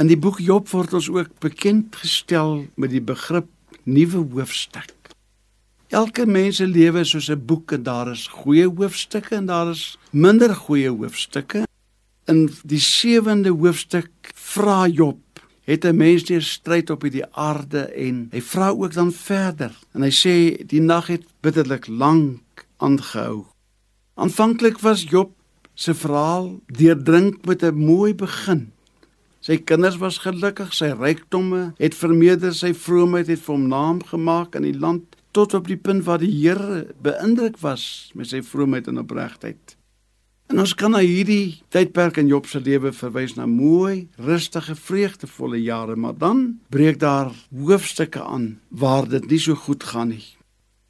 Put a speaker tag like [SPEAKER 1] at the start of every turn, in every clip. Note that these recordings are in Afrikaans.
[SPEAKER 1] In die boek Job word ons ook bekend gestel met die begrip nuwe hoofstuk. Elke mens se lewe is soos 'n boek en daar is goeie hoofstukke en daar is minder goeie hoofstukke. In die 7de hoofstuk vra Job, het 'n mens deur stryd op hierdie aarde en hy vra ook dan verder en hy sê die nag het bitterlik lank aangehou. Aanvanklik was Job se verhaal deurdrink met 'n mooi begin. Sy kinders was gelukkig, sy rykdomme het vermeerder, sy vroomheid het vir hom naam gemaak in die land tot op die punt waar die Here beïndruk was met sy vroomheid en opregtheid. En ons kan na hierdie tydperk in Job se lewe verwys na mooi, rustige, vreugdevolle jare, maar dan breek daar hoofstukke aan waar dit nie so goed gaan nie.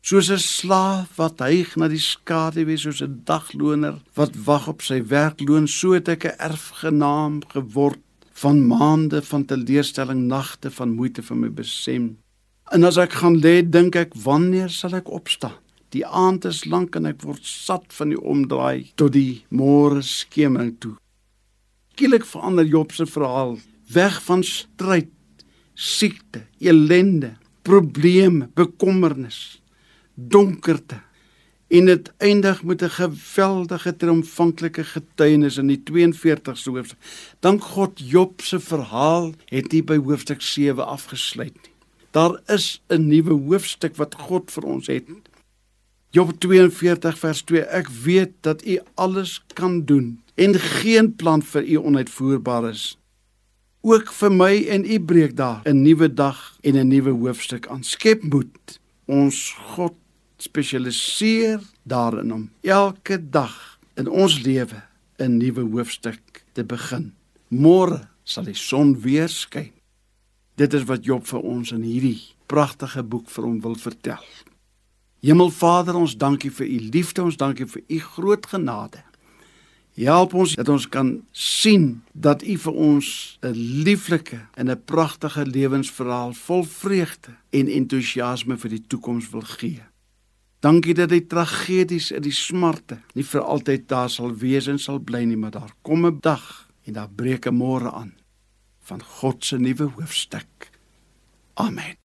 [SPEAKER 1] Soos 'n slaaf wat hyg na die skaduwee soos 'n dagloner wat wag op sy werkloon, so het ek 'n erfgenaam geword van maande van teleurstelling, nagte van moeite vir my besem. En as ek gaan lê, dink ek, wanneer sal ek opstaan? Die aand is lank en ek word sat van die omdraai tot die môre skemering toe. Skielik verander Job se verhaal, weg van stryd, siekte, elende, probleme, bekommernis, donkerte en dit eindig met 'n geweldige triomfanklike getuienis in die 42ste hoofstuk. Dank God Job se verhaal het nie by hoofstuk 7 afgesluit nie. Daar is 'n nuwe hoofstuk wat God vir ons het. Job 42 vers 2 Ek weet dat U alles kan doen en geen plan vir U onuitvoerbaar is. Ook vir my en U breek daar 'n nuwe dag en 'n nuwe hoofstuk aan. Skep moed. Ons God spesialiseer daarin om elke dag in ons lewe 'n nuwe hoofstuk te begin. Môre sal die son weer skyn. Dit is wat Job vir ons in hierdie pragtige boek vir hom wil vertel. Hemelvader, ons dankie vir u liefde, ons dankie vir u groot genade. Help ons dat ons kan sien dat u vir ons 'n lieflike en 'n pragtige lewensverhaal vol vreugde en entoesiasme vir die toekoms wil gee. Dankie dat die tragedies en die smarte nie vir altyd daar sal wees en sal bly nie, maar daar kom 'n dag en daar breek 'n môre aan van God se nuwe hoofstuk. Amen.